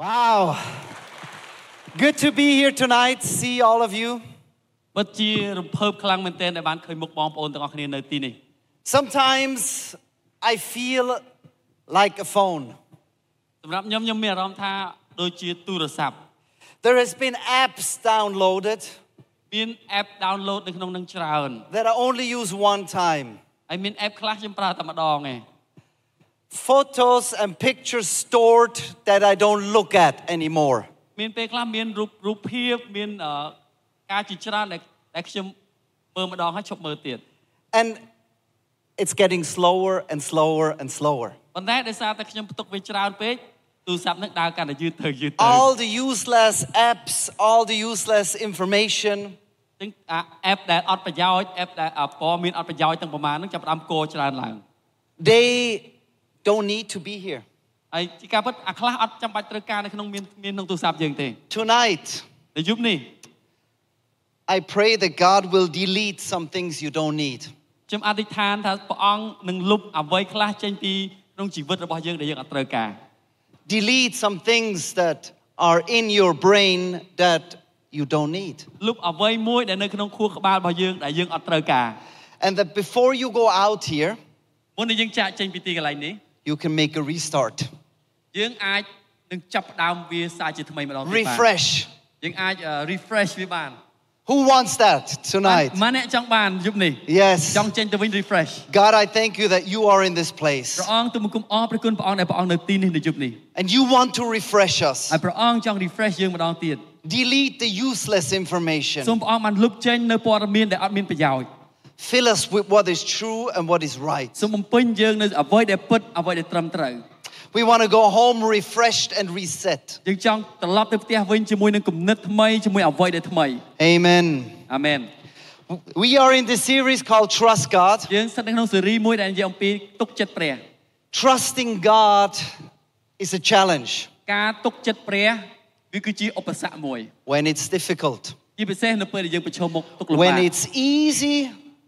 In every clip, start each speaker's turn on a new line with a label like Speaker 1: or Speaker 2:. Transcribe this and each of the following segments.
Speaker 1: Wow. Good to be here tonight. See all of you.
Speaker 2: ពិតជារំភើបខ្លាំងមែនទែនដែលបានឃើញមុខបងប្អូនទាំងអស់គ្នានៅទីនេះ
Speaker 1: Sometimes I feel like a phone.
Speaker 2: សម្រាប់ខ្ញុំខ្ញុំមានអារម្មណ៍ថាដូចជាទូរស័ព្ទ
Speaker 1: There has been apps downloaded
Speaker 2: មាន app download នៅក្នុងនឹងច្រើន
Speaker 1: that I only use one time.
Speaker 2: ហើយមាន app ខ្លះខ្ញុំប្រើតែម្ដងឯង
Speaker 1: Photos and pictures stored that I don't look at anymore.
Speaker 2: មានពេលខ្លះមានរូបរូបភាពមានអឺការជាច្រើនដែលដែលខ្ញុំមើលម្ដងហើយឈប់មើលទៀត
Speaker 1: And it's getting slower and slower and slower.
Speaker 2: ប៉ុន្តែដោយសារតែខ្ញុំផ្ទុកវាច្រើនពេកទូរស័ព្ទនឹងដើរកាន់តែយឺតទៅយឺតទៅ
Speaker 1: All the useless apps, all the useless information,
Speaker 2: ទាំងអា app ដែលអត់ប្រយោជន៍ app ដែលអព័ត៌មានអត់ប្រយោជន៍ទាំងប្រមាណហ្នឹងចាប់ផ្ដើមកោច្រើនឡើង
Speaker 1: they don't need to be here.
Speaker 2: ហើយជាការពិតអាខ្លះអត់ចាំបាច់ត្រូវការនៅក្នុងមានមានក្នុងទូរស័ព្ទយើងទេ
Speaker 1: Tonight,
Speaker 2: នៅយប់នេះ
Speaker 1: I pray that God will delete some things you don't need.
Speaker 2: ខ្ញុំអធិដ្ឋានថាព្រះអង្គនឹងលុបអ្វីខ្លះចេញពីក្នុងជីវិតរបស់យើងដែលយើងអត់ត្រូវការ
Speaker 1: Delete some things that are in your brain that you don't need.
Speaker 2: លុបអ្វីមួយដែលនៅក្នុងខួរក្បាលរបស់យើងដែលយើងអត់ត្រូវការ
Speaker 1: And that before you go out here,
Speaker 2: មុននឹងយើងចាកចេញពីទីកន្លែងនេះ
Speaker 1: you can make a restart.
Speaker 2: យើងអាចនឹងចាប់ផ្ដើមវាសាជាថ្មីម្ដងទៀតបាន
Speaker 1: Refresh.
Speaker 2: យើងអាចអឺ refresh វាបាន
Speaker 1: Who wants that tonight?
Speaker 2: ម៉ាអ្នកចង់បានយប់នេះ
Speaker 1: Yes.
Speaker 2: ចង់ចេញទៅវិញ refresh
Speaker 1: God, I thank you that you are in this place
Speaker 2: ព្រះអង្គទូលបង្គំអរព្រះគុណព្រះអង្គដែលព្រះអង្គនៅទីនេះនៅយប់នេះ
Speaker 1: and you want to refresh us.
Speaker 2: ហើយព្រះអង្គចង់ refresh យើងម្ដងទៀត
Speaker 1: Delete the useless information.
Speaker 2: សូមព្រះអង្គបានលុបចេញនៅព័ត៌មានដែលអត់មានប្រយោជន៍
Speaker 1: Fill us with what is true and what is right.
Speaker 2: សូមបំពេញយើងនៅអ្វីដែលពិតអ្វីដែលត្រឹមត្រូវ
Speaker 1: We want to go home refreshed and reset.
Speaker 2: យើងចង់ត្រឡប់ទៅផ្ទះវិញជាមួយនឹងគំនិតថ្មីជាមួយអ្វីដែលថ្មី
Speaker 1: Amen.
Speaker 2: អាមែន
Speaker 1: We are in this series called Trust God.
Speaker 2: យើងស្ថិតនៅក្នុងស៊េរីមួយដែលនិយាយអំពីទុកចិត្តព្រះ
Speaker 1: Trusting God is a challenge
Speaker 2: ការទុកចិត្តព្រះវាគឺជាឧបសគ្គមួយ
Speaker 1: when it's difficult.
Speaker 2: ជាពិសេសនៅពេលដែលយើងប្រឈមមុខទុកលំបា
Speaker 1: When
Speaker 2: ក
Speaker 1: it's easy,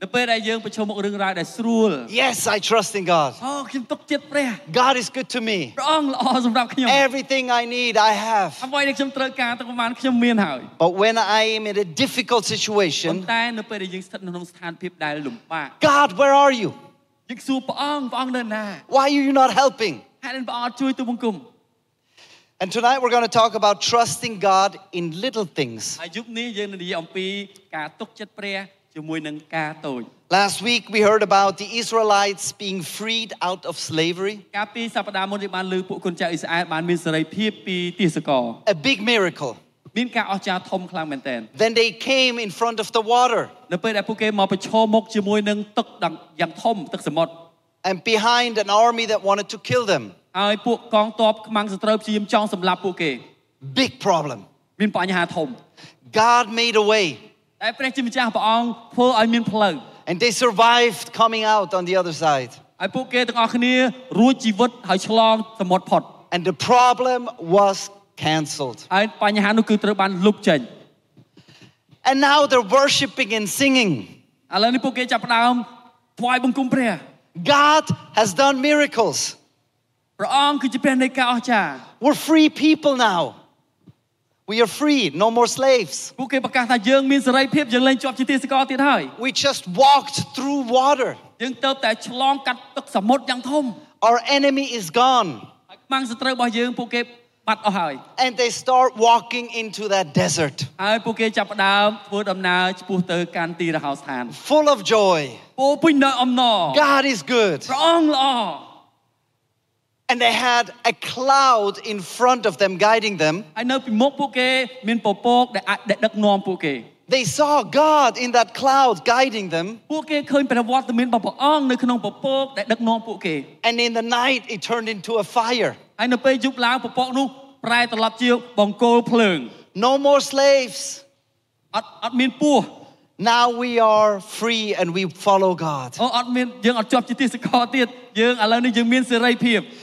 Speaker 2: នៅពេលដែលយើងប្រឈមមុខរឿងរ៉ាវដែលស្រួល
Speaker 1: yes, I trust in God.
Speaker 2: អូខ្ញុំទុកចិត្តព្រះ
Speaker 1: God is good to me.
Speaker 2: ព្រះអង្គល្អសម្រាប់ខ្ញុំ
Speaker 1: Everything I need, I have.
Speaker 2: អ្វីដែលខ្ញុំត្រូវការទាំងប្រមាណខ្ញុំមានហើយ
Speaker 1: But when I am in a difficult
Speaker 2: ប៉ុ
Speaker 1: situation,
Speaker 2: ន្តែនៅពេលដែលយើងស្ថិតនៅក្នុងស្ថានភាពដែលលំបាក
Speaker 1: God, where are you?
Speaker 2: យើងសួរព្រះអង្គព្រះអង្គនៅណា
Speaker 1: Why are you not helping?
Speaker 2: ហេតុអីព្រះអង្គអត់ជួយទូលបង្គំ
Speaker 1: And tonight we're going to talk about trusting God in little things.
Speaker 2: ហើយយប់នេះយើងនឹងនិយាយអំពីការទុកចិត្តព្រះ ជាមួយនឹងការតូច
Speaker 1: Last week we heard about the Israelites being freed out of slavery,
Speaker 2: កាលពីសប្តាហ៍មុនយើងបានលើពួកគុនចៅអ៊ីស្រាអែលបានមានសេរីភាពពីទាសករ
Speaker 1: a big miracle.
Speaker 2: មានការអស្ចារ្យធំខ្លាំងមែនទែន
Speaker 1: Then they came in front of the water,
Speaker 2: នៅពេលដែលពួកគេមកប្រឈមមុខជាមួយនឹងទឹកដ៏យ៉ាងធំទឹកសមុទ្រ
Speaker 1: and behind an army that wanted to kill them.
Speaker 2: ហើយពួកកងទ័ពខ្មាំងសត្រូវព្យាយាមចង់សម្លាប់ពួកគេ
Speaker 1: Big problem.
Speaker 2: មានបញ្ហាធំ
Speaker 1: God made a way,
Speaker 2: តែព្រះជាម្ចាស់ព្រះអង្គធ្វើឲ្យមានផ្លូវ
Speaker 1: and they survived coming out on the other side.
Speaker 2: ហើយពួកគេទាំងអស់គ្នារួចជីវិតហើយឆ្លងសមុទ្រផុត
Speaker 1: And the problem was cancelled.
Speaker 2: ហើយបញ្ហានោះគឺត្រូវបានលុបចេញ
Speaker 1: And now they're worshiping and singing.
Speaker 2: ឥឡូវនេះពួកគេចាប់ផ្ដើមថ្វាយបង្គំព្រះ
Speaker 1: God has done miracles.
Speaker 2: ព្រះអង្គគឺជាព្រះនៃការអស្ចារ្យ
Speaker 1: We're free people now. We are free, no more slaves.
Speaker 2: ពួកគេប្រកាសថាយើងមានសេរីភាពយើងលែងជាប់ជាទាសករទៀតហើយ
Speaker 1: We just walked through water.
Speaker 2: យើងទៅតែឆ្លងកាត់ទឹកសមុទ្រយ៉ាងធំ
Speaker 1: Our enemy is gone.
Speaker 2: ហើយខ្មាំងសត្រូវរបស់យើងពួកគេបាត់អស់ហើយ
Speaker 1: And they start walking into that desert
Speaker 2: ហើយពួកគេចាប់ផ្ដើមធ្វើដំណើរឆ្ពោះទៅកាន់ទីរហោស្ថាន
Speaker 1: full of joy.
Speaker 2: ពោពេញដោយអំណរ
Speaker 1: God is good.
Speaker 2: ព្រះអង្គល្អ
Speaker 1: And they had a cloud in front of them guiding them.
Speaker 2: ហើយនៅពីមុខពួកគេមានពពកដែលអាចដែលដឹកនាំពួកគេ
Speaker 1: They saw God in that cloud guiding them.
Speaker 2: ពួកគេឃើញព្រះវត្តមានរបស់ព្រះអង្គនៅក្នុងពពកដែលដឹកនាំពួកគេ
Speaker 1: And in the night, it turned into a fire.
Speaker 2: ហើយនៅពេលយប់ឡើងពពកនោះប្រែត្រឡប់ជាបង្គោលភ្លើង
Speaker 1: No more slaves.
Speaker 2: អត់អត់មានពស់
Speaker 1: Now we are free and we follow God.
Speaker 2: អូអត់មានយើងអត់ជាប់ជាទាសករទៀតយើងឥឡូវនេះយើងមានសេរីភាព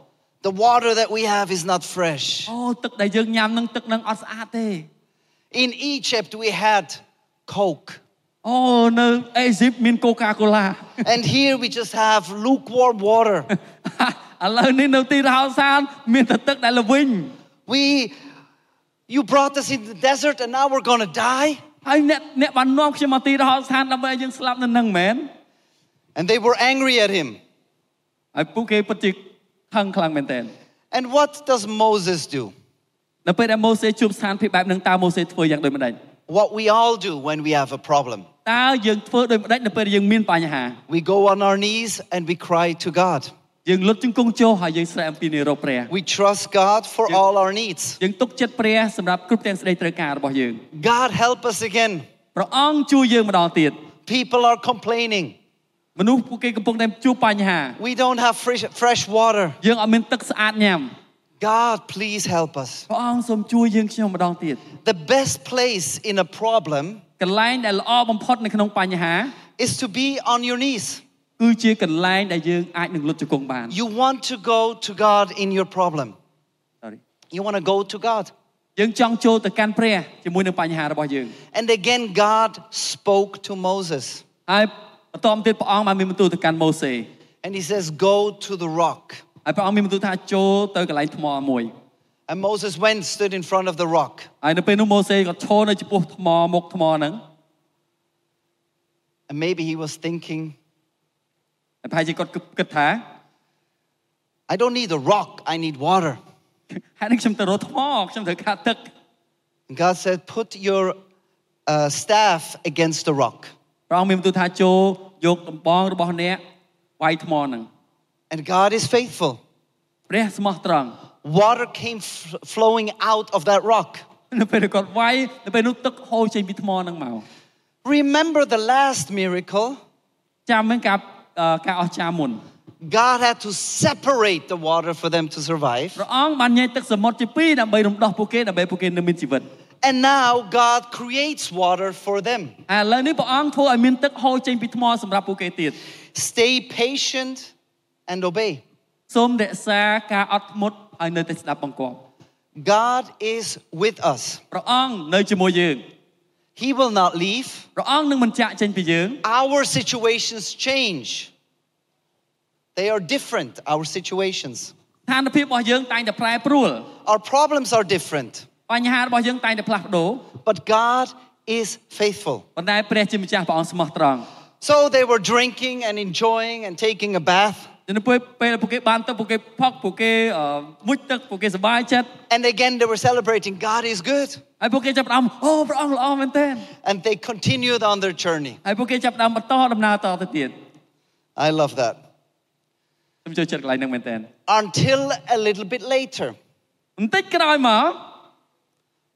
Speaker 1: The water that we have is not fresh.
Speaker 2: អូទឹកដែលយើងញ៉ាំនឹងទឹកនឹងអត់ស្អាតទេ
Speaker 1: In Egypt, we had Coke.
Speaker 2: អូនៅអេស៊ីបមានកូកាកូឡា
Speaker 1: And here we just have lukewarm water.
Speaker 2: ឥឡូវនេះនៅទីរហោសានមានតែទឹកដែលល្វីង
Speaker 1: We, you brought us in the desert and now we're going to die.
Speaker 2: ហើយអ្នកអ្នកបាននាំខ្ញុំមកទីរហោស្ថានដើម្បីឲ្យយើងស្លាប់នៅនឹងមែន
Speaker 1: And they were angry at him.
Speaker 2: ហើយពួកគេពិតជា ខឹងខ្លាំងមែនទែន
Speaker 1: And what does Moses do?
Speaker 2: នៅពេលដែលម៉ូសេជួបស្ថានភាពបែបហ្នឹងតើម៉ូសេធ្វើយ៉ាងដូចម្ដេច
Speaker 1: What we all do when we have a problem.
Speaker 2: តើយើងធ្វើដូចម្ដេចនៅពេលដែលយើងមានបញ្ហា
Speaker 1: We go on our knees and we cry to God.
Speaker 2: យើងលុតជង្គង់ចុះហើយយើងស្រែកអំពីនិរោធព្រះ
Speaker 1: We trust God for
Speaker 2: Yeah.
Speaker 1: all our needs.
Speaker 2: យើងទុកចិត្តព្រះសម្រាប់គ្រប់ទាំងសេចក្តីត្រូវការរបស់យើង
Speaker 1: God help us again.
Speaker 2: ព្រះអង្គជួយយើងម្ដងទៀត
Speaker 1: People are complaining.
Speaker 2: មនុស្សពួកគេកំពុងតែជួបបញ្ហា
Speaker 1: We don't have fresh, fresh water.
Speaker 2: យើងអត់មានទឹកស្អាតញ៉ាំ
Speaker 1: God, please help us.
Speaker 2: ព្រះអង្គសូមជួយយើងខ្ញុំម្ដងទៀត
Speaker 1: The best place in a problem
Speaker 2: កន្លែងដែលល្អបំផុតនៅក្នុងបញ្ហា
Speaker 1: is to be on your knees.
Speaker 2: គឺជាកន្លែងដែលយើងអាចនឹងលុតជង្គង់បាន
Speaker 1: You want to go to God in your problem.
Speaker 2: Sorry
Speaker 1: You want to go to God.
Speaker 2: យើងចង់ចូលទៅកាន់ព្រះជាមួយនឹងបញ្ហារបស់យើង
Speaker 1: And again, God spoke to Moses.
Speaker 2: ហើយ បន្តមកទៀតព្រះអង្គបានមានបន្ទូលទៅកាន់ម៉ូសេ
Speaker 1: And he says, Go to the rock.
Speaker 2: ហើយព្រះអង្គមានបន្ទូលថាចូលទៅកន្លែងថ្មមួយ
Speaker 1: And Moses went, stood in front of the rock.
Speaker 2: ហើយនៅពេលនោះម៉ូសេក៏ឈរនៅចំពោះថ្មមុខថ្មហ្នឹង
Speaker 1: And maybe he was thinking,
Speaker 2: ហើយប្រហែលជាគាត់គិតថា
Speaker 1: I don't need a rock, I need water.
Speaker 2: ហើយនឹងខ្ញុំទៅរកថ្មខ្ញុំត្រូវការទឹក
Speaker 1: And God said, Put your uh, staff against the rock.
Speaker 2: ព្រះអង្គមានបន្ទូលថាចូលយកដំបងរបស់អ្នកវាយថ្មហ្នឹង
Speaker 1: And God is faithful.
Speaker 2: ព្រះស្មោះត្រង់
Speaker 1: Water came f- flowing out of that rock.
Speaker 2: នៅពេលដែលគាត់វាយនៅពេលនោះទឹកហូរចេញពីថ្មហ្នឹងមក
Speaker 1: Remember the last miracle?
Speaker 2: ចាំមិនការអឺការអស្ចារ្យមុន
Speaker 1: God had to separate the water for them to survive.
Speaker 2: ព្រះអង្គបានញែកទឹកសមុទ្រជាពីរដើម្បីរំដោះពួកគេដើម្បីពួកគេនៅមានជីវិត
Speaker 1: And now God creates water for them.
Speaker 2: ហើយឥឡូវនេះព្រះអង្គធ្វើឲ្យមានទឹកហូរចេញពីថ្មសម្រាប់ពួកគេទៀត
Speaker 1: Stay patient and obey.
Speaker 2: សូមរក្សាការអត់ធ្មត់ហើយនៅតែស្ដាប់បង្គាប់
Speaker 1: God is with us.
Speaker 2: ព្រះអង្គនៅជាមួយយើង
Speaker 1: He will not leave.
Speaker 2: ព្រះអង្គនឹងមិនចាក់ចេញពីយើង
Speaker 1: Our situations change. They are different, our situations.
Speaker 2: ស្ថានភាពរបស់យើងតែងតែប្រែប្រួល
Speaker 1: Our problems are different.
Speaker 2: បញ្ហារបស់យើងតែងតែផ្លាស់ប្ដូរ
Speaker 1: But God is faithful.
Speaker 2: ប៉ុន្តែព្រះជាម្ចាស់ព្រះអង្គស្មោះត្រង់
Speaker 1: So they were drinking and enjoying and taking a bath.
Speaker 2: នៅពេលពេលពួកគេបានទៅពួកគេផឹកពួកគេអឺមុជទឹកពួកគេសប្បាយចិត្ត
Speaker 1: And again, they were celebrating God is good.
Speaker 2: ហើយពួកគេចាប់ផ្ដើមអូព្រះអង្គល្អមែនទែន
Speaker 1: And they continued on their journey.
Speaker 2: ហើយពួកគេចាប់ផ្ដើមបន្តដំណើរតទៅទៀត
Speaker 1: I love that.
Speaker 2: ខ្ញុំចូលចិត្តកន្លែងហ្នឹងមែនទែន
Speaker 1: Until a little bit later.
Speaker 2: បន្តិចក្រោយមក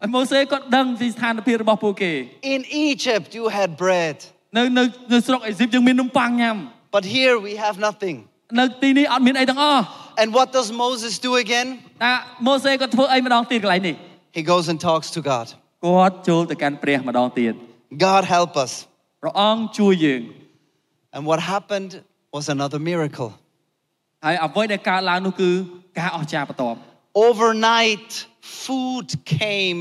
Speaker 2: ហើយម៉ូសេក៏ដឹងពីស្ថានភាពរបស់ពួកគេ
Speaker 1: In Egypt, you had bread.
Speaker 2: នៅនៅនៅស្រុកអេស៊ីបយើងមាននំប៉័ងញ៉ាំ
Speaker 1: But here we have nothing.
Speaker 2: នៅទីនេះអត់មានអីទាំងអស់
Speaker 1: And what does Moses do again?
Speaker 2: តែម៉ូសេក៏ធ្វើអីម្ដងទៀតកន្លែងនេះ
Speaker 1: He goes and talks to God.
Speaker 2: គាត់ចូលទៅកាន់ព្រះម្ដងទៀត
Speaker 1: God help us.
Speaker 2: ព្រះអង្គជួយយើង
Speaker 1: And what happened was another miracle.
Speaker 2: ហើយអ្វីដែលកើតឡើងនោះគឺការអស្ចារ្យបន្ទាប់
Speaker 1: Overnight, food came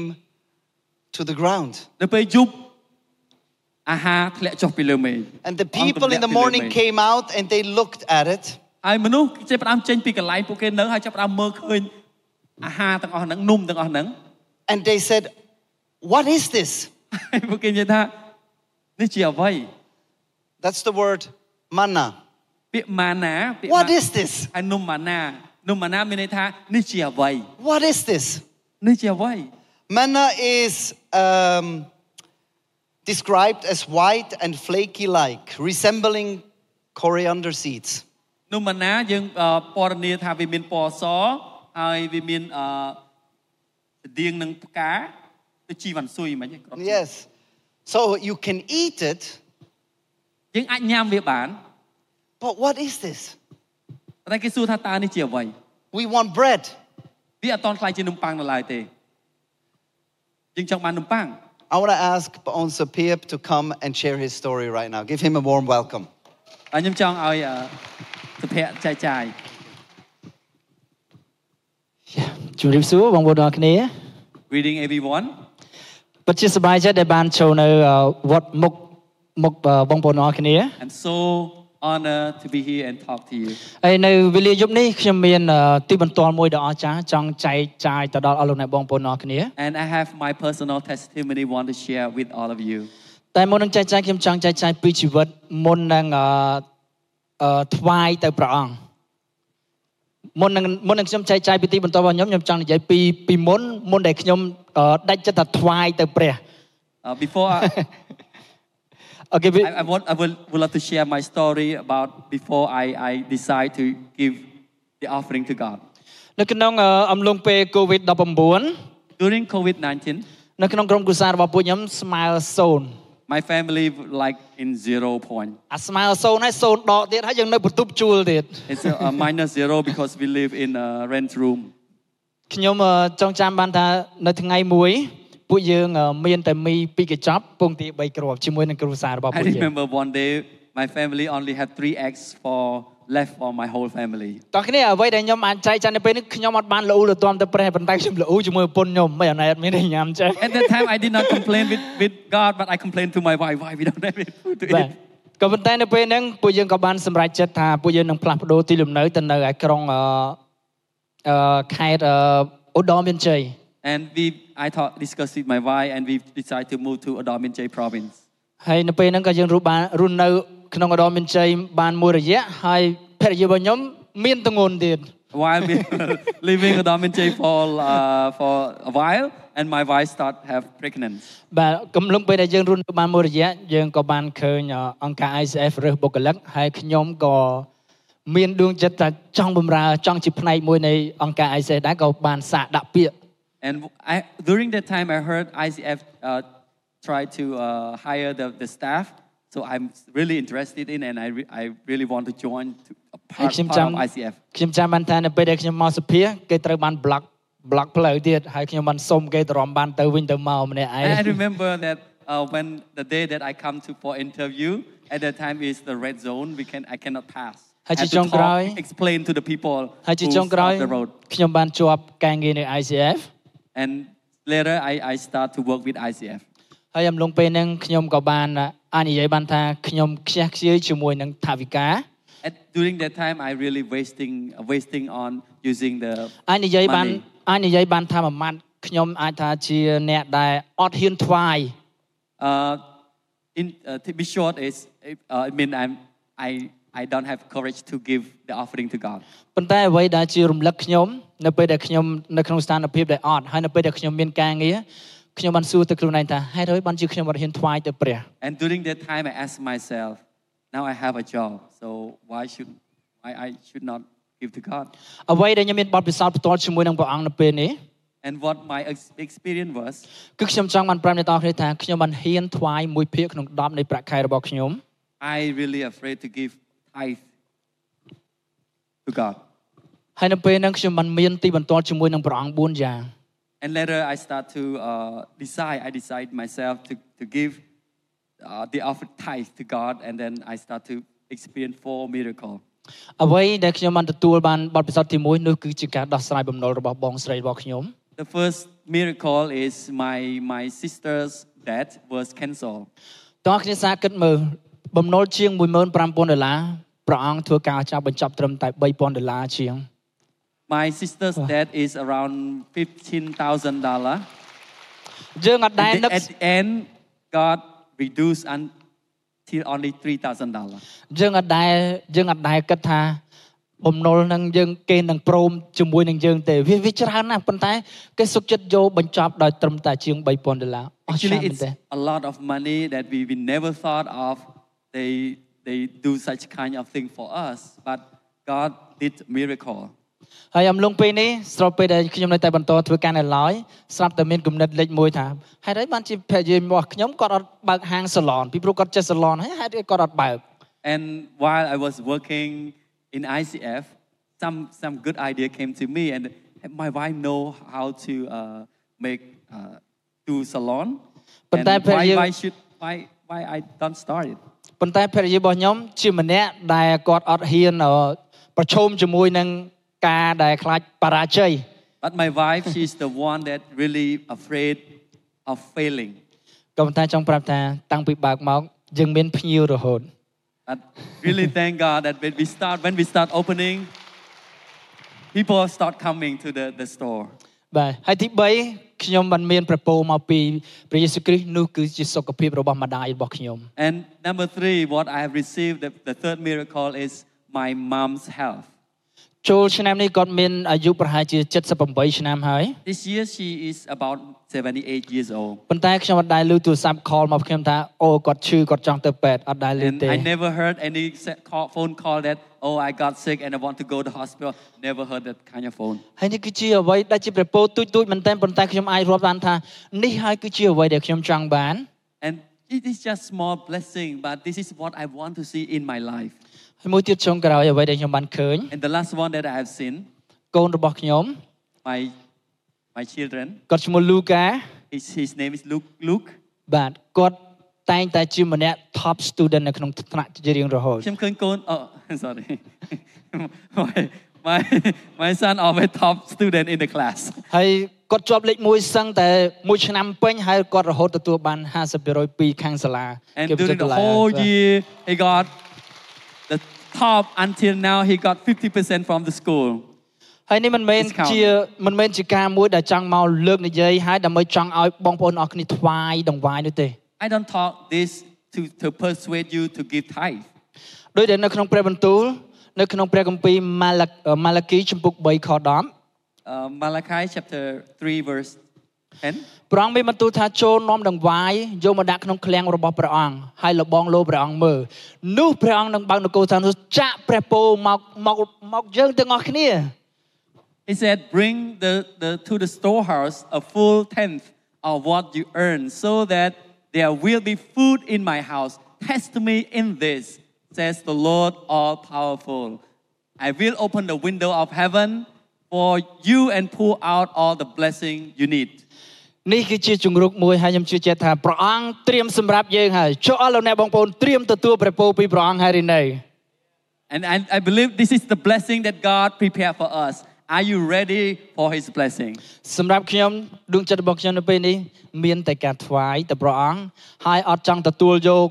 Speaker 1: to the ground.
Speaker 2: នៅពេលយប់អាហារធ្លាក់ចុះពីលើមេឃ
Speaker 1: And the
Speaker 2: ព្រះអង្គ
Speaker 1: people in
Speaker 2: ទ
Speaker 1: the
Speaker 2: ម្លាក់ពីលើ
Speaker 1: morning
Speaker 2: មេឃ
Speaker 1: came out and they looked at it.
Speaker 2: ហើយមនុស្សចេះផ្ដើមចេញពីកន្លែងពួកគេនៅហើយចាប់ផ្ដើមមើលឃើញអាហារទាំងអស់ហ្នឹងនំទាំងអស់ហ្នឹង
Speaker 1: And they said, What is this?
Speaker 2: ហើយពួកគេនិយាយថានេះជាអ្វី
Speaker 1: That's the word manna.
Speaker 2: ពាក្យម៉ាណាពាក្យ
Speaker 1: What
Speaker 2: ម៉ា
Speaker 1: is this?
Speaker 2: ហើយនំម៉ាណា នំម៉ាណាមានន័យថានេះជាអ្វី
Speaker 1: What is this?
Speaker 2: នេះជាអ្វី
Speaker 1: Manna is um, described as white and flaky like, resembling coriander seeds.
Speaker 2: នោះមិនណាយើងអឺពណ៌នាថាវាមានពណ៌សហើយវាមានអឺស្តៀងនឹងផ្កាទៅជីវ៉ាន់ស៊ុយមិនហ៎គ្រាប់
Speaker 1: Yes. So you can eat it,
Speaker 2: យើងអាចញ៉ាំវាបាន
Speaker 1: but what is this?
Speaker 2: តែគេសួរថាតើនេះជាអ្វី
Speaker 1: We want bread.
Speaker 2: វាអត់តន់ខ្លាយជានំប៉័ងនៅឡើយទេយើងចង់បាននំប៉័ង
Speaker 1: I want to ask Baon Sapip to come and share his story right now. Give him a warm welcome.
Speaker 2: ហើយខ្ញុំចង់ឲ្យអឺសុភ័ក្រចែកចាយ
Speaker 3: ជំរាបសួរបងប្អូនទាំងអស់គ្នា
Speaker 2: greeting everyone
Speaker 3: ពិតជាសប្បាយចិត្តដែលបានចូលនៅអឺវត្តមុខមុខអឺបងប្អូនទាំងអស់គ្នា
Speaker 2: I'm so honored to be here and talk to you
Speaker 3: ហើយនៅវេលាយប់នេះខ្ញុំមានអឺទីបន្ទាល់មួយដ៏អស្ចារ្យចង់ចែកចាយទៅដល់អស់លោកអ្នកបងប្អូនទាំងអស់គ្នា
Speaker 2: and I have my personal testimony want to share with all of you
Speaker 3: តែមុននឹងចែកចាយខ្ញុំចង់ចែកចាយពីជីវិតមុននឹងអឺអឺថ្វាយទៅព្រះអង្គមុននឹងមុននឹងខ្ញុំចែកចាយពីទីបន្ទាល់របស់ខ្ញុំខ្ញុំចង់និយាយពីពីមុនមុនដែលខ្ញុំអឺដាច់ចិត្តថាថ្វាយទៅព្រះ
Speaker 2: uh, before I,
Speaker 3: អូខេ
Speaker 2: I, I want I would, would love to share my story about before I I decide to give the offering to God
Speaker 3: នៅក្នុងអឺអំឡុងពេល COVID-19
Speaker 2: during COVID-19
Speaker 3: នៅក្នុងក្រុមគ្រួសាររបស់ពួកខ្ញុំស្មើ0
Speaker 2: my family like in zero point
Speaker 3: អាស្មើ0ហើយ0ដកទៀតហើយយើងនៅបន្ទប់ជួលទៀត
Speaker 2: it's a, a minus zero because we live in a rent room
Speaker 3: ខ្ញុំអឺចង់ចាំបានថានៅថ្ងៃមួយ ពួកយើងអឺមានតែមីពីរកញ្ចប់ពងទា3គ្រាប់ជាមួយនឹងគ្រួសាររបស់
Speaker 2: I
Speaker 3: ពួកយើង
Speaker 2: remember one day my family only had three eggs for left for my whole family
Speaker 3: តោះគ្នាអ្វីដែលខ្ញុំអាចចែកចាយនៅពេលនេះខ្ញុំអត់បានលូលទាំទៅព្រះប៉ុន្តែខ្ញុំលូជាមួយប្រពន្ធខ្ញុំមិនអត់មានឲ្យញ៉ាំចេះ
Speaker 2: At that time, I did not complain with, with God, but I complained to my wife, why we don't have any food to
Speaker 3: បាទ
Speaker 2: eat.
Speaker 3: ក៏ប៉ុន្តែនៅពេលហ្នឹងពួកយើងក៏បានសម្រេចចិត្តថាពួកយើងនឹងផ្លាស់ប្ដូរទីលំនៅទៅនៅឯក្រុងអឺអឺខេត្តអឺឧត្តរមានជ័យ
Speaker 2: And we, I thought, discussed with my wife, and we decided to move to Adom J province.
Speaker 3: ហើយនៅពេលហ្នឹងក៏យើងរស់បានរស់នៅក្នុងឧត្តរមានជ័យបានមួយរយៈហើយភរិយារបស់ខ្ញុំមានទងន់ទៀត
Speaker 2: While we were living Adom J for, uh, for a while, and my wife started have pregnant.
Speaker 3: បាទកំឡុងពេលដែលយើងរស់នៅបានមួយរយៈយើងក៏បានឃើញអអង្គការ ICF រើសបុគ្គលិកហើយខ្ញុំក៏មានដួងចិត្តថាចង់បម្រើចង់ជាផ្នែកមួយនៃអង្គការ ICF ដែរក៏បានសាកដាក់ពាក្យ
Speaker 2: And I, during that time, I heard ICF uh, try to uh, hire the, the staff. So I'm really interested in, and I, re- I really want to join to a
Speaker 3: ហើយ
Speaker 2: part,
Speaker 3: ខ្ញុំ
Speaker 2: part
Speaker 3: ចាំ
Speaker 2: of ICF.
Speaker 3: ខ្ញុំចាំបានថានៅពេលដែលខ្ញុំមកសភាគេត្រូវបាន block block ផ្លូវទៀតហើយខ្ញុំបានសុំគេទៅរំបានទៅវិញទៅមកម្នាក់ឯ
Speaker 2: And I
Speaker 3: ង
Speaker 2: remember that uh, when the day that I come to for interview, at that time is the red zone. We can I cannot pass. I
Speaker 3: Hay
Speaker 2: have
Speaker 3: chị
Speaker 2: to
Speaker 3: trong
Speaker 2: talk,
Speaker 3: rồi.
Speaker 2: explain to the people
Speaker 3: ហើយជា
Speaker 2: who
Speaker 3: ចុងក្រោយ
Speaker 2: stop the road.
Speaker 3: ខ្ញុំបានជាប់ការងារនៅ ICF
Speaker 2: And later I, I start to work with ICF.
Speaker 3: ហើយអំឡុងពេលហ្នឹងខ្ញុំក៏បានអាចនិយាយបានថាខ្ញុំខ្ជះខ្ជាយជាមួយនឹងថាវិការ
Speaker 2: And during that time, I really wasting uh, wasting on using the
Speaker 3: អាចនិយាយបាន
Speaker 2: money.
Speaker 3: អាចនិយាយបានថាមួយម៉ាត់ខ្ញុំអាចថាជាអ្នកដែលអត់ហ៊ានថ្វាយ
Speaker 2: Uh, in, uh, to be short, is uh, I mean I'm I I don't have courage to give the offering to God.
Speaker 3: ប៉ុន្តែអ្វីដែលជារំលឹកខ្ញុំ នៅពេលដែលខ្ញុំនៅក្នុងស្ថានភាពដែលអត់ហើយនៅពេលដែលខ្ញុំមានការងារខ្ញុំបានសួរទៅខ្លួនឯងថាហេតុអ្វីបានជាខ្ញុំអត់ហ៊ានថ្វាយទៅព្រះ
Speaker 2: And during that time, I asked myself, now I have a job, so why should why I should not give to God?
Speaker 3: អ្វីដែលខ្ញុំមានបទពិសោធន៍ផ្ទាល់ជាមួយនឹងព្រះអង្គនៅពេលនេះ
Speaker 2: And what my ex- experience was,
Speaker 3: គឺខ្ញុំចង់បានប្រាប់អ្នកទាំងអស់គ្នាថាខ្ញុំបានហ៊ានថ្វាយមួយភាគក្នុង10នៃប្រាក់ខែរបស់ខ្ញុំ
Speaker 2: I really afraid to give tithe to God.
Speaker 3: ហើយនៅពេលហ្នឹងខ្ញុំបានមានទីបន្ទាល់ជាមួយនឹងព្រះអង្គ4យ៉ាង
Speaker 2: And later, I start to uh, decide. I decide myself to to give uh, the offer tithe to God, and then I start to experience four miracle.
Speaker 3: អ្វីដែលខ្ញុំបានទទួលបានបទពិសោធន៍ទី1នោះគឺជាការដោះស្រាយបំណុលរបស់បងស្រីរបស់ខ្ញុំ
Speaker 2: The first miracle is my my sister's death was canceled.
Speaker 3: តើអ្នកគ្នាសាកគិតមើលបំណុលជាង15000ដុល្លារព្រះអង្គធ្វើការចាប់បញ្ចប់ត្រឹមតែ3000ដុល្លារជាង
Speaker 2: My sister's death is around fifteen thousand dollar.
Speaker 3: យើងអត់ដែលនឹក
Speaker 2: At the end, God reduced until only three thousand dollar.
Speaker 3: យើងអត់ដែលយើងអត់ដែលគិតថាបំណុលនឹងយើងគេនឹងព្រមជាមួយនឹងយើងទេវាវាច្រើនណាស់ប៉ុន្តែគេសុខចិត្តយកបញ្ចប់ដោយត្រឹមតែជាង3000ដុល្លារអស់ច្រើន
Speaker 2: Actually,
Speaker 3: មែន
Speaker 2: it's
Speaker 3: ទេ
Speaker 2: a lot of money that we, we never thought of. They they do such kind of thing for us, but God did miracle.
Speaker 3: ហើយអំឡុងពេលនេះស្របពេលដែលខ្ញុំនៅតែបន្តធ្វើការនៅឡើយស្រាប់តែមានគំនិតលេចមួយថាហេតុអីបានជាភរិយារបស់ខ្ញុំគាត់អត់បើកហាងសាឡនពីព្រោះគាត់ចេះសាឡនហើយហេតុអីគាត់អត់បើក
Speaker 2: And while I was working in ICF, some some good idea came to me, and my wife know how to uh, make uh, do salon.
Speaker 3: But
Speaker 2: And
Speaker 3: that
Speaker 2: why,
Speaker 3: period-
Speaker 2: why should why why I don't start it?
Speaker 3: ប៉ុន្តែភរិយារបស់ខ្ញុំជាម្នាក់ដែលគាត់អត់ហ៊ានអឺប្រឈមជាមួយនឹង ការដែលខ្លាចបរាជ័យ
Speaker 2: But my wife, she's the one that really afraid of failing.
Speaker 3: ក៏ប៉ុន្តែចង់ប្រាប់ថាតាំងពីបើកមកយើងមានភ្ញៀវរហូត
Speaker 2: But really thank God that when we start when we start opening, people start coming to the, the store.
Speaker 3: បាទហើយទី3ខ្ញុំបានមានប្រពោមកពីព្រះយេស៊ូវគ្រីស្ទនោះគឺជាសុខភាពរបស់ម្ដាយរបស់ខ្ញុំ
Speaker 2: And number three, what I have received, the, the third miracle is my mom's health.
Speaker 3: ចូលឆ្នាំនេះគាត់មានអាយុប្រហែលជា78ឆ្នាំហើយ
Speaker 2: This year she is about 78 years old.
Speaker 3: ប៉ុន្តែខ្ញុំអត់ដែលឮទូរស័ព្ទ call មកខ្ញុំថាអូគាត់ឈឺគាត់ចង់ទៅពេទ្យអត់ដែលឮ
Speaker 2: And
Speaker 3: ទេ
Speaker 2: I never heard any se- call, phone call that, oh, I got sick and I want to go to hospital. Never heard that kind of phone.
Speaker 3: ហើយនេះគឺជាអ្វីដែលជាប្រពោទូចទូចមែនទែនប៉ុន្តែខ្ញុំអាចរាប់បានថានេះហើយគឺជាអ្វីដែលខ្ញុំចង់បាន
Speaker 2: And it is just small blessing, but this is what I want to see in my life.
Speaker 3: ហើយមួយទៀតចុងក្រោយអ្វីដែលខ្ញុំបានឃើញ
Speaker 2: And the last one that I have seen,
Speaker 3: កូនរបស់ខ្ញុំ
Speaker 2: my my children,
Speaker 3: គាត់ឈ្មោះលូកា
Speaker 2: his, his name is Luke. Luke.
Speaker 3: បាទគាត់តែងតែជាម្នាក់ top student នៅក្នុងថ្នាក់ជារៀងរហូត
Speaker 2: ខ្ញុំឃើញកូន oh sorry my my my son always top student in the class
Speaker 3: ហើយគាត់ជាប់លេខ1សឹងតែមួយឆ្នាំពេញហើយគាត់រហូតទទួលបាន50%ពីខាងសាលា
Speaker 2: and
Speaker 3: គេបញ្ចុះ
Speaker 2: during
Speaker 3: តុ
Speaker 2: the
Speaker 3: លា
Speaker 2: whole
Speaker 3: បាទ
Speaker 2: year he got the top until now he got 50% from the school
Speaker 3: ហើយនេះមិនមែន
Speaker 2: Discount
Speaker 3: ជាមិនមែនជាការមួយដែលចង់មកលើកនិយាយហើយដើម្បីចង់ឲ្យបងប្អូនអរគ្នាថ្វាយដង្វាយនោះទេ
Speaker 2: I don't talk this to to persuade you to give tithe
Speaker 3: ដោយដែលនៅក្នុងព្រះបន្ទូលនៅក្នុងព្រះគម្ពីរម៉ាឡាម៉ាឡាគីជំពូក3ខ10
Speaker 2: uh, Malachi chapter 3 verse 10
Speaker 3: ព្រះអង្គមានបន្ទូលថាចូលនាំដង្វាយយកមកដាក់ក្នុងឃ្លាំងរបស់ព្រះអង្គហើយលបងលោព្រះអង្គមើលនោះព្រះអង្គនឹងបើកនគរឋាននោះចាក់ព្រះពរមកមកមកយើងទាំងអស់គ្នា
Speaker 2: He said, Bring the, the, to the storehouse a full tenth of what you earn, so that there will be food in my house. Test me in this, says the Lord all powerful. I will open the window of heaven for you and pour out all the blessing you need.
Speaker 3: នេះគឺជាជំរុកមួយហើយខ្ញុំជឿជាក់ថាព្រះអង្គត្រៀមសម្រាប់យើងហើយចូលអស់លោកអ្នកបងប្អូនត្រៀមទទួលព្រះពរពីព្រះអង្គហើយឬនៅ
Speaker 2: And I, I believe this is the blessing that God prepared for us. Are you ready for His blessing?
Speaker 3: សម្រាប់ខ្ញុំដួងចិត្តរបស់ខ្ញុំនៅពេលនេះមានតែការថ្វាយទៅព្រះអង្គហើយអត់ចង់ទទួលយក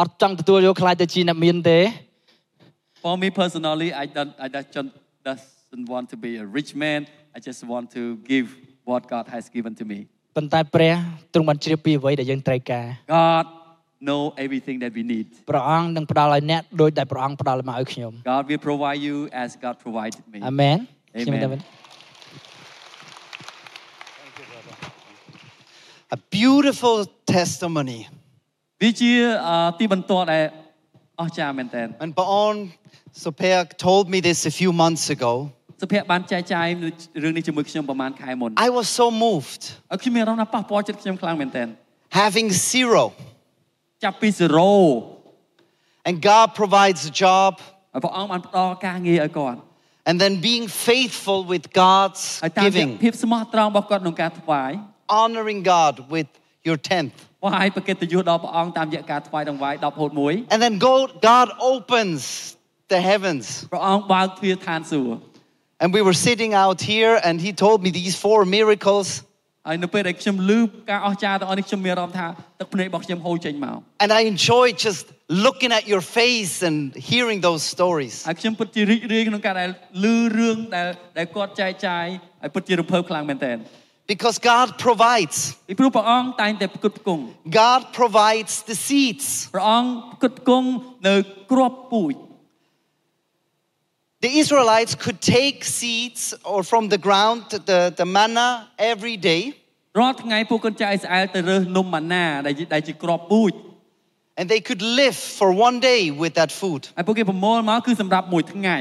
Speaker 3: អត់ចង់ទទួលយកខ្លាចទៅជាអ្នកមានទេ
Speaker 2: For me personally, I don't, I don't, doesn't want to be a rich man. I just want to give what God has given to me.
Speaker 3: ប៉ុន្តែព្រះទ្រង់បានជ្រាបពីអ្វីដែលយើងត្រូវការ
Speaker 2: God know everything that we need.
Speaker 3: ព្រះអង្គនឹងផ្ដល់ឲ្យអ្នកដោយដែលព្រះអង្គផ្ដល់មកឲ្យខ្ញុំ
Speaker 2: God will provide you as God provided me.
Speaker 3: អាមែន
Speaker 2: Amen.
Speaker 3: ខ្ញុំតែ
Speaker 1: A beautiful testimony.
Speaker 2: វាជាអឺទីបន្ទាត់ដែលអស្ចារ្យមែនតើ
Speaker 1: When Baon Sopeak told me this a few months ago,
Speaker 2: សុភ័ក្របានចែកចាយរឿងនេះជាមួយខ្ញុំប្រហែលខែមុន
Speaker 1: I was so moved.
Speaker 2: ហើយខ្ញុំមានអារម្មណ៍ថាប៉ះពាល់ចិត្តខ្ញុំខ្លាំងមែនតើ
Speaker 1: Having zero,
Speaker 2: ចាប់ពី0
Speaker 1: and God provides a job,
Speaker 2: ហើយព្រះអង្គបានផ្ដល់ការងារឲ្យគាត់
Speaker 1: and then being faithful with God's
Speaker 2: ហើយតាមរយៈ
Speaker 1: giving,
Speaker 2: ភាពស្មោះត្រង់របស់គាត់ក្នុងការថ្វាយ
Speaker 1: honoring God with your tenth.
Speaker 2: ថ្វាយប្រកិត្តិយសដល់ព្រះអង្គតាមរយៈការថ្វាយដង្វាយ10ហូត1
Speaker 1: And then go, God opens the heavens.
Speaker 2: ព្រះអង្គបើកទ្វារឋានសួគ៌
Speaker 1: And we were sitting out here, and He told me these four miracles.
Speaker 2: ហើយនៅពេលដែលខ្ញុំឮការអស្ចារ្យទាំងអស់នេះខ្ញុំមានអារម្មណ៍ថាទឹកភ្នែករបស់ខ្ញុំហូរចេញមក
Speaker 1: And I enjoyed just looking at your face and hearing those stories.
Speaker 2: ហើយខ្ញុំពិតជារីករាយក្នុងការដែលឮរឿងដែលដែលគាត់ចែកចាយហើយពិតជារំភើបខ្លាំងមែនទែន
Speaker 1: Because God provides.
Speaker 2: ពីព្រោះព្រះអង្គតែងតែផ្គត់ផ្គង់
Speaker 1: God provides the seeds.
Speaker 2: ព្រះអង្គផ្គត់ផ្គង់នៅគ្រាប់ពូជ
Speaker 1: The Israelites could take seeds or from the ground, the, the manna, every day.
Speaker 2: រាល់ថ្ងៃពួកកូនចៅអ៊ីស្រាអែលទៅរើសនំម៉ាណាដែលជាដែលជាគ្រាប់ពូជ
Speaker 1: And they could live for one day with that food.
Speaker 2: ហើយពួកគេប្រមូលមកគឺសម្រាប់មួយថ្ងៃ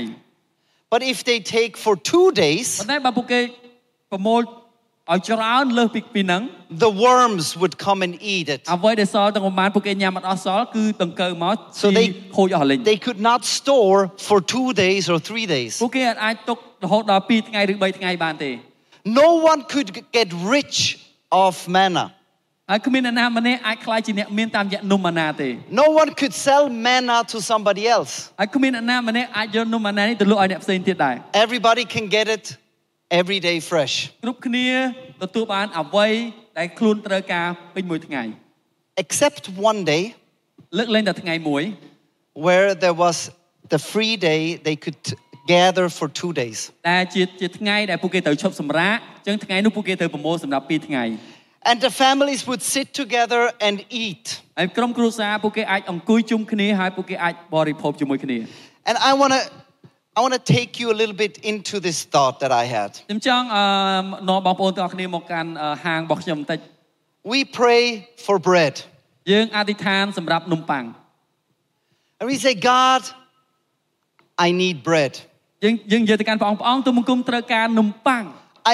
Speaker 1: But if they take for two days,
Speaker 2: ប៉ុន្តែបើពួកគេប្រមូល ឲ្យច្រើនលើសពីពីហ្នឹង
Speaker 1: the worms would come and eat it.
Speaker 2: អ្វីដែលសល់ទាំងប្រហែលពួកគេញ៉ាំអត់អស់សល់គឺដង្កូវមក
Speaker 1: So they
Speaker 2: ជីខូចអស់លេង
Speaker 1: they could not store for two days or three days.
Speaker 2: ពួកគេអាចទុករហូតដល់2ថ្ងៃឬ3ថ្ងៃបានទេ
Speaker 1: No one could get rich of manna.
Speaker 2: ហើយគ្មានអ្នកណាម្នាក់អាចខ្លាចជាអ្នកមានតាមរយៈនំម៉ាណាទេ
Speaker 1: No one could sell manna to somebody else.
Speaker 2: ហើយគ្មានអ្នកណាម្នាក់អាចយកនំម៉ាណានេះទៅលក់ឲ្យអ្នកផ្សេងទៀតដែរ
Speaker 1: Everybody can get it every day fresh.
Speaker 2: គ្រប់គ្នាទទួលបានអ្វីដែលខ្លួនត្រូវការពេញមួយថ្ងៃ
Speaker 1: Except one day
Speaker 2: លើកលែងតែថ្ងៃមួយ
Speaker 1: where there was the free day they could gather for two days.
Speaker 2: ដែលជាជាថ្ងៃដែលពួកគេត្រូវឈប់សម្រាកអញ្ចឹងថ្ងៃនោះពួកគេត្រូវប្រមូលសម្រាប់2ថ្ងៃ
Speaker 1: And the families would sit together and eat.
Speaker 2: ហើយក្រុមគ្រួសារពួកគេអាចអង្គុយជុំគ្នាហើយពួកគេអាចបរិភោគជាមួយគ្នា
Speaker 1: And I want to I want to take you a little bit into this thought that I had.
Speaker 2: ខ្ញុំចង់អឺនាំបងប្អូនទាំងអស់គ្នាមកកាន់អឺហាងរបស់ខ្ញុំបន្តិច
Speaker 1: We pray for bread.
Speaker 2: យើងអធិដ្ឋានសម្រាប់នំប៉័ង
Speaker 1: And we say, God, I need bread.
Speaker 2: យើងយើងនិយាយទៅកាន់ព្រះអង្គព្រះអង្គទូលបង្គំត្រូវការនំប៉័ង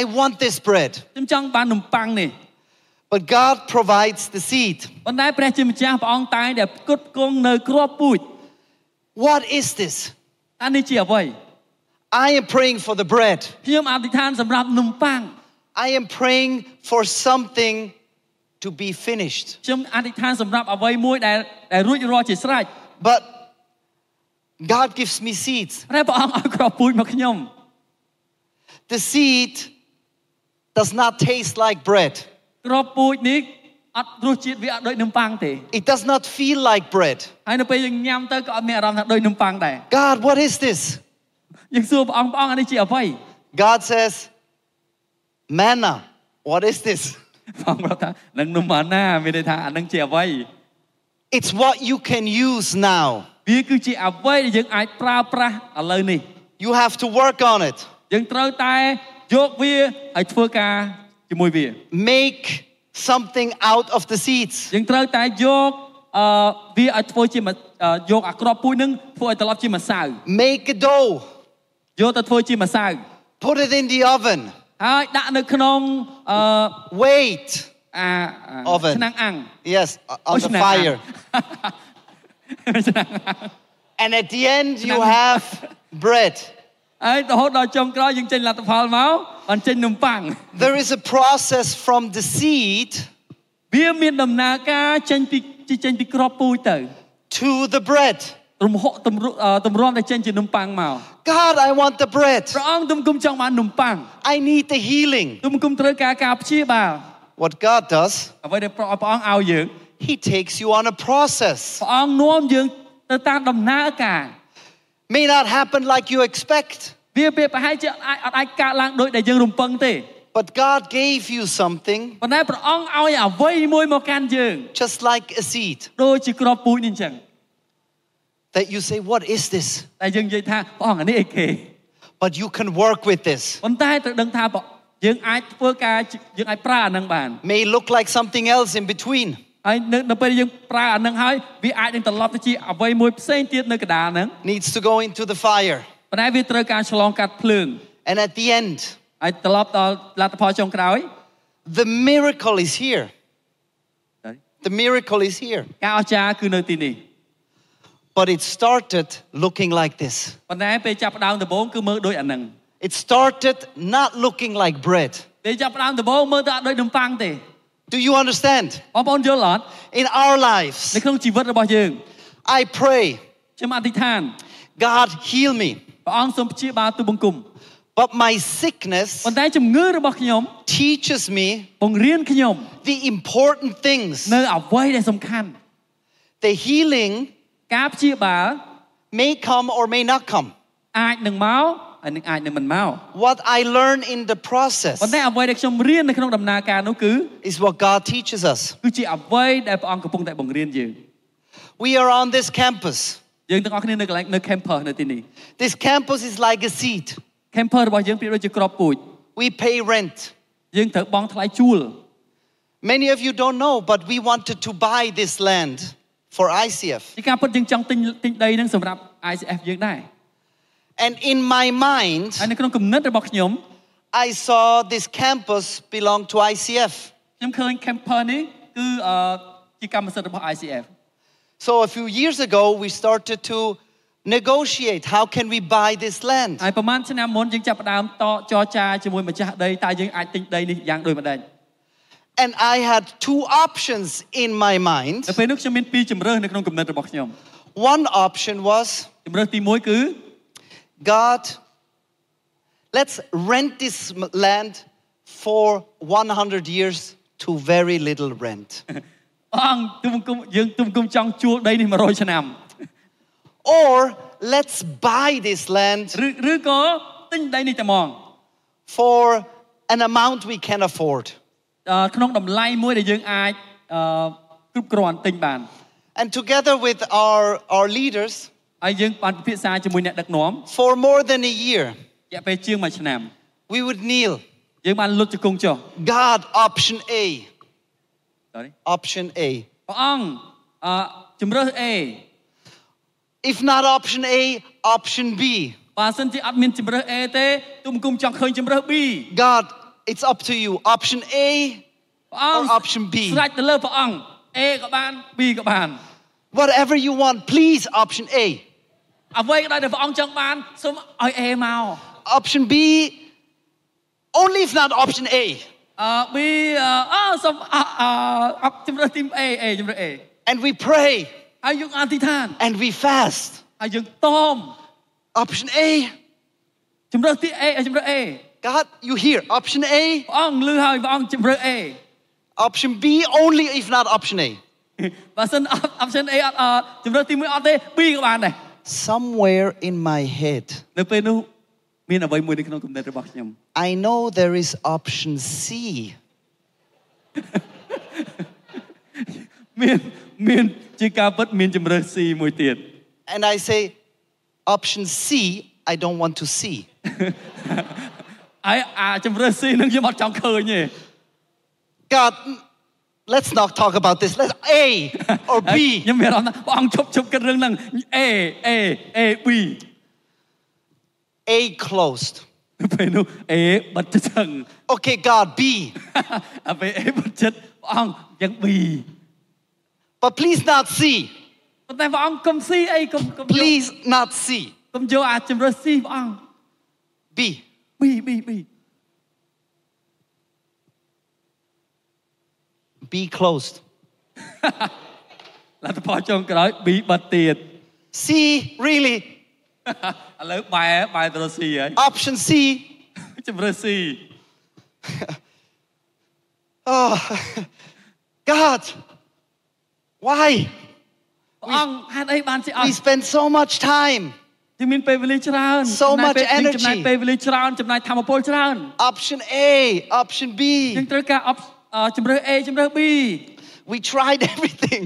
Speaker 1: I want this bread.
Speaker 2: ខ្ញុំចង់បាននំប៉័ងនេះ
Speaker 1: But God provides the seed.
Speaker 2: ប៉ុន្តែព្រះជាម្ចាស់ព្រះអង្គតែងតែផ្គត់ផ្គង់នៅគ្រាប់ពូជ
Speaker 1: What is this?
Speaker 2: អានេះជាអ្វី
Speaker 1: I am praying for the bread.
Speaker 2: ខ្ញុំអធិដ្ឋានសម្រាប់នំប៉័ង
Speaker 1: I am praying for something to be finished.
Speaker 2: ខ្ញុំអធិដ្ឋានសម្រាប់អ្វីមួយដែលដែលរួចរាល់ជាស្រេច
Speaker 1: But God gives me seeds.
Speaker 2: តែព្រះអង្គឲ្យគ្រាប់ពូជមកខ្ញុំ
Speaker 1: The seed does not taste like bread.
Speaker 2: គ្រាប់ពូជនេះ
Speaker 1: it does not feel like bread. God, what is this? God says, manna. What is this? It's what you can use now. You have to work on it. Make something out of the seeds.
Speaker 2: យើងត្រូវតែយកអឺវាឲ្យធ្វើជាម្អឺយកអាក្របពូជនឹងធ្វើឲ្យត្រឡប់ជាម្សៅ
Speaker 1: Make a dough.
Speaker 2: យកទៅធ្វើជាម្សៅ
Speaker 1: Put it in the oven.
Speaker 2: ហើយដាក់នៅក្នុងអឺ
Speaker 1: Wait.
Speaker 2: អាអា
Speaker 1: Oven.
Speaker 2: ឆ្នាំងអាំង
Speaker 1: Yes, o- on the
Speaker 2: ឆ្នាំងអាំង
Speaker 1: fire.
Speaker 2: ឆ្នាំងអាំង
Speaker 1: And at the end, you have bread.
Speaker 2: ហើយរហូតដល់ចុងក្រោយយើងចេញលទ្ធផលមកបានចេញនំប៉័ង
Speaker 1: There is a process from the seed
Speaker 2: វាមានដំណើរការចេញពីចេញពីក្របពូជទៅ
Speaker 1: to the bread.
Speaker 2: រំហុកទម្រអឺទម្រាំតែចេញជានំប៉័ងមក
Speaker 1: God, I want the bread.
Speaker 2: ព្រះអង្គទុំគុំចង់បាននំប៉័ង
Speaker 1: I need the healing.
Speaker 2: ទុំគុំត្រូវការការព្យាបាល
Speaker 1: What God does,
Speaker 2: អ្វីដែលព្រះព្រះអង្គឲ្យយើង
Speaker 1: He takes you on a process.
Speaker 2: ព្រះអង្គនាំយើងទៅតាមដំណើរការ
Speaker 1: May not happen like you expect,
Speaker 2: វាពេលប្រហែលជាអត់អាចអត់អាចកើតឡើងដូចដែលយើងរំពឹងទេ
Speaker 1: but God gave you something
Speaker 2: ប៉ុន្តែព្រះអង្គឲ្យអ្វីមួយមកកាន់យើង
Speaker 1: just like a seed
Speaker 2: ដូចជាក្របពូជនេះអញ្ចឹង
Speaker 1: that you say, What is this?
Speaker 2: តែយើងនិយាយថាព្រះអង្គអានេះអីគេ
Speaker 1: But you can work with this.
Speaker 2: ប៉ុន្តែត្រូវដឹងថាព្រះយើងអាចធ្វើការយើងអាចប្រើអានឹងបាន
Speaker 1: May look like something else in between.
Speaker 2: ហើយនៅនៅពេលយើងប្រើអានឹងហើយវាអាចនឹងត្រឡប់ទៅជាអ្វីមួយផ្សេងទៀតនៅកណ្ដាលហ្នឹង
Speaker 1: Needs to go into the fire.
Speaker 2: ប៉ុន្តែវាត្រូវការឆ្លងកាត់ភ្លើង
Speaker 1: And at the end,
Speaker 2: ហើយត្រឡប់ដល់លទ្ធផលចុងក្រោយ
Speaker 1: the miracle is here. The miracle is here.
Speaker 2: ការអស្ចារ្យគឺនៅទីនេះ
Speaker 1: But it started looking like this.
Speaker 2: ប៉ុន្តែពេលចាប់ផ្ដើមដំបូងគឺមើលដូចអានឹង
Speaker 1: It started not looking like bread.
Speaker 2: ពេលចាប់ផ្ដើមដំបូងមើលទៅអត់ដូចនំប៉័ងទេ
Speaker 1: Do you understand?
Speaker 2: បងប្អូនយល់អត់
Speaker 1: In our
Speaker 2: នៅ
Speaker 1: lives,
Speaker 2: ក្នុងជីវិតរបស់យើង
Speaker 1: I pray,
Speaker 2: ខ្ញុំអធិដ្ឋាន
Speaker 1: God, heal me.
Speaker 2: ព្រះអង្គសូមព្យាបាលទូបង្គំ
Speaker 1: But my sickness
Speaker 2: ប៉ុន្តែជំងឺរបស់ខ្ញុំ
Speaker 1: teaches me
Speaker 2: បង្រៀនខ្ញុំ
Speaker 1: the important things.
Speaker 2: នៅអ្វីដែលសំខាន់
Speaker 1: The healing
Speaker 2: ការព្យាបាល
Speaker 1: may come or may not come.
Speaker 2: អាចនឹងមក ហើយនឹងអាចនឹងមិនមក
Speaker 1: What I learn in the process
Speaker 2: ប៉ុន្តែអ្វីដែលខ្ញុំរៀននៅក្នុងដំណើរការនោះគឺ
Speaker 1: is what God teaches us.
Speaker 2: គឺជាអ្វីដែលព្រះអង្គកំពុងតែបង្រៀនយើង
Speaker 1: We are on this campus.
Speaker 2: យើងទាំងអស់គ្នានៅកន្លែងនៅ campus នៅទីនេះ
Speaker 1: This campus is like a seed.
Speaker 2: campus របស់យើងប្រៀបដូចជាក្របពូជ
Speaker 1: We pay rent.
Speaker 2: យើងត្រូវបង់ថ្លៃជួល
Speaker 1: Many of you don't know, but we wanted to buy this land for ICF.
Speaker 2: ជាការពិតយើងចង់ទិញទិញដីហ្នឹងសម្រាប់ ICF យើងដែរ
Speaker 1: And in my mind,
Speaker 2: ហើយនៅក្នុងគំនិតរបស់ខ្ញុំ
Speaker 1: I saw this campus belong to ICF.
Speaker 2: ខ្ញុំឃើញ camper នេះគឺអឺជាកម្មសិទ្ធិរបស់ ICF
Speaker 1: So a few years ago, we started to negotiate how can we buy this land.
Speaker 2: ហើយប្រហែលឆ្នាំមុនយើងចាប់ផ្ដើមតចរចាជាមួយម្ចាស់ដីតើយើងអាចទិញដីនេះយ៉ាងដូចម្ដេច
Speaker 1: And I had two options in my mind.
Speaker 2: នៅពេលនោះខ្ញុំមានពីរជំរើសនៅក្នុងគំនិតរបស់ខ្ញុំ
Speaker 1: One option was
Speaker 2: ជំរើសទី1គឺ
Speaker 1: God, let's rent this m- land for 100 years to very little rent.
Speaker 2: អង្គទុំគុំយើងទុំគុំចង់ជួលដីនេះ100ឆ្នាំ
Speaker 1: Or let's buy this land
Speaker 2: ឬឬក៏ទិញដីនេះតែហ្មង
Speaker 1: for an amount we can afford.
Speaker 2: អឺក្នុងតម្លៃមួយដែលយើងអាចអឺគ្រប់គ្រាន់ទិញបាន
Speaker 1: And together with our, our leaders,
Speaker 2: ហើយយើងបានពិភាក្សាជាមួយអ្នកដឹកនាំ
Speaker 1: for more than a year,
Speaker 2: រយៈពេលជាង1ឆ្នាំ
Speaker 1: we would kneel.
Speaker 2: យើងបានលុតជង្គង់ចុះ
Speaker 1: God, option A.
Speaker 2: Sorry
Speaker 1: Option A.
Speaker 2: ព្រះអង្គអឺជំរើស A
Speaker 1: If not option A, option B.
Speaker 2: បើសិនជាអត់មានជំរើស A ទេទុំគុំចង់ឃើញជំរើស B
Speaker 1: God, it's up to you. Option A,
Speaker 2: ព្រះអង្គ
Speaker 1: Or option B
Speaker 2: ស្រេចទៅលើព្រះអង្គ A ក៏បាន B ក៏បាន
Speaker 1: whatever you want, please, option A.
Speaker 2: អ្វីក៏ដោយដែលព្រះអង្គចង់បានសូមឲ្យ A មក
Speaker 1: Option B, only if not option A.
Speaker 2: អឺ B អឺអឺសូមអឺអឺអឺជំរើសទី A A ជំរើស A
Speaker 1: And we pray
Speaker 2: ហើយយើងអធិដ្ឋាន
Speaker 1: and we fast.
Speaker 2: ហើយយើងតម
Speaker 1: Option A,
Speaker 2: ជំរើសទី A ជំរើស A
Speaker 1: God, you hear. Option A,
Speaker 2: ព្រះអង្គលឺហើយព្រះអង្គជំរើស A
Speaker 1: option B, only if not option A.
Speaker 2: បើសិន option A អត់អឺជំរើសទី1អត់ទេ B ក៏បានដែរ
Speaker 1: Somewhere in my head,
Speaker 2: នៅពេលនោះមានអ្វីមួយនៅក្នុងគំនិតរបស់ខ្ញុំ
Speaker 1: I know there is option C.
Speaker 2: មានមានជាការពិតមានជំរើស C មួយទៀត
Speaker 1: And I say, option C, I don't want to see.
Speaker 2: ហើយអាជំរើស C នឹងខ្ញុំអត់ចង់ឃើញទេ
Speaker 1: God, let's not talk about this. Let's A or
Speaker 2: ហើយ
Speaker 1: B.
Speaker 2: ខ្ញុំមានអារម្មណ៍ថាព្រះអង្គជប់ជប់គិតរឿងហ្នឹង A A A B
Speaker 1: A closed.
Speaker 2: នៅពេលនោះ A បិទចិត្តចឹង
Speaker 1: Okay, God, B.
Speaker 2: អាពេល A បិទចិត្តព្រះអង្គយ៉ាង B
Speaker 1: But please not C.
Speaker 2: ប៉ុន្តែព្រះអង្គកុំ C អីកុំកុំយក
Speaker 1: Please not C.
Speaker 2: កុំយកអាជំរើស C ព្រះអង្គ
Speaker 1: B.
Speaker 2: B B B
Speaker 1: B closed.
Speaker 2: លទ្ធផលចុងក្រោយ B បិទទៀត
Speaker 1: C, really?
Speaker 2: ឥឡូវបែរបែរទៅរក C ហើយ
Speaker 1: Option C.
Speaker 2: ជំរើស C
Speaker 1: Oh, God. Why?
Speaker 2: ព្រះអង្គហេតុអីបានជាអត់
Speaker 1: We spend so much time.
Speaker 2: យើងមានពេលវេលាច្រើន
Speaker 1: So
Speaker 2: ចំណាយ
Speaker 1: much
Speaker 2: ពេលយើងចំណាយ
Speaker 1: energy.
Speaker 2: ពេលវេលាច្រើនចំណាយធម៌ពលច្រើន
Speaker 1: Option A, option B.
Speaker 2: យើងត្រូវការ op- អឺ ជំរើស A ជំរើស B
Speaker 1: We tried everything.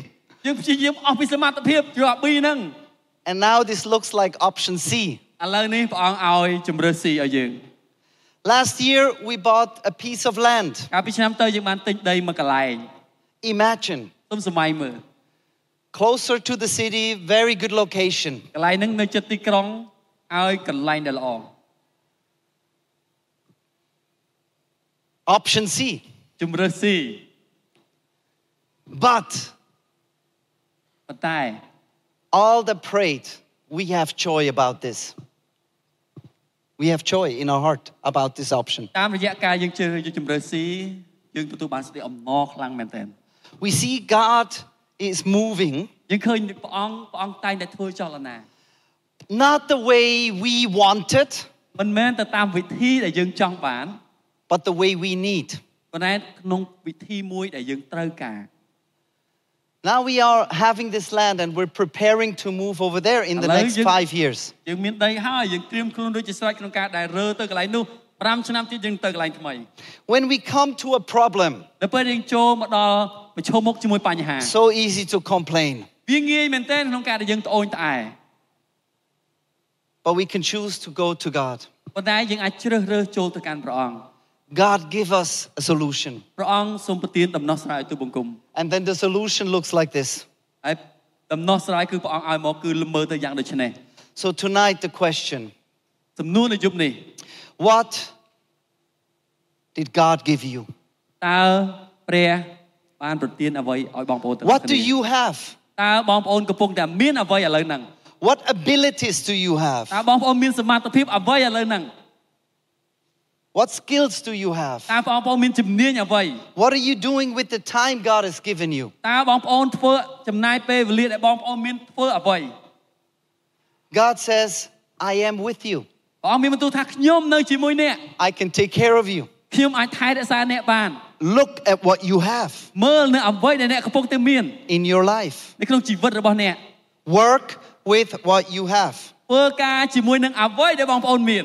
Speaker 2: យើងព្យាយាមអស់ពីសមត្ថភាពយកអា B ហ្នឹង
Speaker 1: And now this looks like option C.
Speaker 2: ឥឡូវនេះព្រះអង្គឲ្យជំរើស C ឲ្យយើង
Speaker 1: Last year, we bought a piece of land.
Speaker 2: កាលពីឆ្នាំទៅយើងបានទិញដីមួយកន្លែង
Speaker 1: Imagine,
Speaker 2: ទុំសម័យមើល
Speaker 1: closer to the city, very good location.
Speaker 2: កន្លែងហ្នឹងនៅជិតទីក្រុងឲ្យកន្លែងដែលល្អ
Speaker 1: Option C.
Speaker 2: ជំរើស C
Speaker 1: But
Speaker 2: ប៉ុន្តែ
Speaker 1: all the prayed, we have joy about this. We have joy in our heart about this option.
Speaker 2: តាមរយៈការយើងជឿយកជំរើស C យើងទទួលបានសេចក្តីអំណរខ្លាំងមែនទែន
Speaker 1: We see God is moving,
Speaker 2: យើងឃើញព្រះអង្គព្រះអង្គតែងតែធ្វើចលនា
Speaker 1: not the way we wanted,
Speaker 2: មិនមែនទៅតាមវិធីដែលយើងចង់បាន
Speaker 1: but the way we need.
Speaker 2: ប៉ុន្តែក្នុងវិធីមួយដែលយើងត្រូវការ
Speaker 1: Now we are having this land and we're preparing to move over there in the
Speaker 2: Hello,
Speaker 1: next
Speaker 2: you-
Speaker 1: five years.
Speaker 2: យើងមានដីហើយយើងត្រៀមខ្លួនដូចជាស្រេចក្នុងការដែលរើទៅកន្លែងនោះ5ឆ្នាំទៀតយើងទៅកន្លែងថ្មី
Speaker 1: When we come to a problem,
Speaker 2: នៅពេលយើងចូលមកដល់ប្រឈមមុខជាមួយបញ្ហា
Speaker 1: so easy to complain,
Speaker 2: វាងាយមែនទែនក្នុងការដែលយើងត្អូញត្អែ
Speaker 1: but we can choose to go to God.
Speaker 2: ប៉ុន្តែយើងអាចជ្រើសរើសចូលទៅកាន់ព្រះអង្គ
Speaker 1: God, give us a solution.
Speaker 2: ព្រះអង្គសូមប្រទានដំណោះស្រាយទៅបង្គំ
Speaker 1: And then the solution looks like this
Speaker 2: ហើយ ដំណោះស្រាយគឺព្រះអង្គឲ្យមកគឺល្មើទៅយ៉ាងដូចនេះ
Speaker 1: So tonight, the question
Speaker 2: សំណួរនៅយប់នេះ
Speaker 1: What did God give you?
Speaker 2: តើព្រះបានប្រទានអ្វីឲ្យបងប្អូនទាំងអស់
Speaker 1: What do
Speaker 2: គ្នា
Speaker 1: you have?
Speaker 2: តើបងប្អូនកំពុងតែមានអ្វីឥឡូវហ្នឹង
Speaker 1: What abilities do you have?
Speaker 2: តើបងប្អូនមានសមត្ថភាពអ្វីឥឡូវហ្នឹង
Speaker 1: What skills do you have?
Speaker 2: តើបងប្អូនមានជំនាញអ្វី
Speaker 1: What are you doing with the time God has given you?
Speaker 2: តើបងប្អូនធ្វើចំណាយពេលវេលាដែលបងប្អូនមានធ្វើអ្វី
Speaker 1: God says, I am with you.
Speaker 2: ព្រះអង្គមានបន្ទូលថាខ្ញុំនៅជាមួយអ្នក
Speaker 1: I can take care of you.
Speaker 2: ខ្ញុំអាចថែរក្សាអ្នកបាន
Speaker 1: Look at what you have
Speaker 2: មើលនៅអ្វីដែលអ្នកកំពុងតែមាន
Speaker 1: in your life.
Speaker 2: នៅក្នុងជីវិតរបស់អ្នក
Speaker 1: Work with what you have.
Speaker 2: ធ្វើការជាមួយនឹងអ្វីដែលបងប្អូនមាន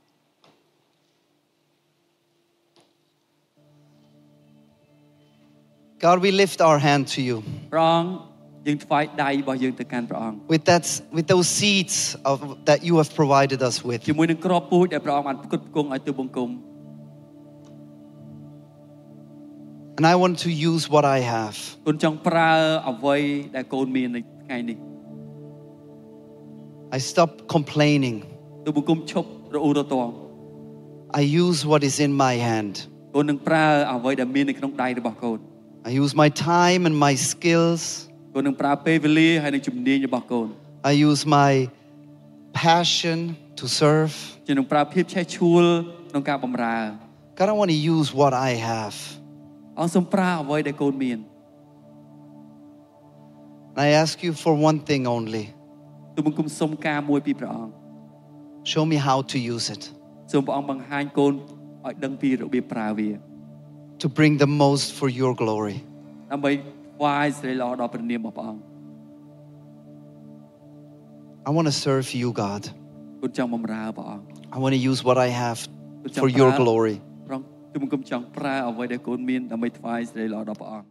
Speaker 1: God, we lift our hand to you
Speaker 2: ព្រះអង្គយើងថ្វាយដៃរបស់យើងទៅកាន់ព្រះអង្គ
Speaker 1: with that, with those seeds of, that you have provided us with.
Speaker 2: ជាមួយនឹងក្របពូជដែលព្រះអង្គបានផ្គត់ផ្គង់ឲ្យទូបង្គំ
Speaker 1: And I want to use what I have.
Speaker 2: កូនចង់ប្រើអ្វីដែលកូនមាននៅថ្ងៃនេះ
Speaker 1: I stop complaining.
Speaker 2: ទូបង្គំឈប់រអ៊ូរទាំ
Speaker 1: I use what is in my hand.
Speaker 2: កូននឹងប្រើអ្វីដែលមាននៅក្នុងដៃរបស់កូន
Speaker 1: I use my time and my skills.
Speaker 2: កូននឹងប្រើពេលវេលាហើយនឹងជំនាញរបស់កូន
Speaker 1: I use my passion to serve.
Speaker 2: ជានឹងប្រើភាពឆេះឆួលក្នុងការបម្រើ
Speaker 1: God, I want to use what I have.
Speaker 2: អង្គសូមប្រើអ្វីដែលកូនមាន
Speaker 1: And I ask you for one thing only
Speaker 2: ទូបង្គំសុំការមួយពីព្រះអង្គ
Speaker 1: show me how to use it
Speaker 2: សូមព្រះអង្គបង្ហាញកូនឲ្យដឹងពីរបៀបប្រើវា
Speaker 1: to bring the most for your glory.
Speaker 2: ដើម្បីថ្វាយសេរីល្អដល់ព្រះនាមរបស់ព្រះអង្គ
Speaker 1: I want to serve you, God.
Speaker 2: កូនចង់បម្រើព្រះអង្គ
Speaker 1: I want to use what I have
Speaker 2: កូនចង់
Speaker 1: for your
Speaker 2: ប្រើ
Speaker 1: glory.
Speaker 2: ព្រះអង្គទូបង្គំចង់ប្រើអ្វីដែលកូនមានដើម្បីថ្វាយសេរីល្អដល់ព្រះអង្គ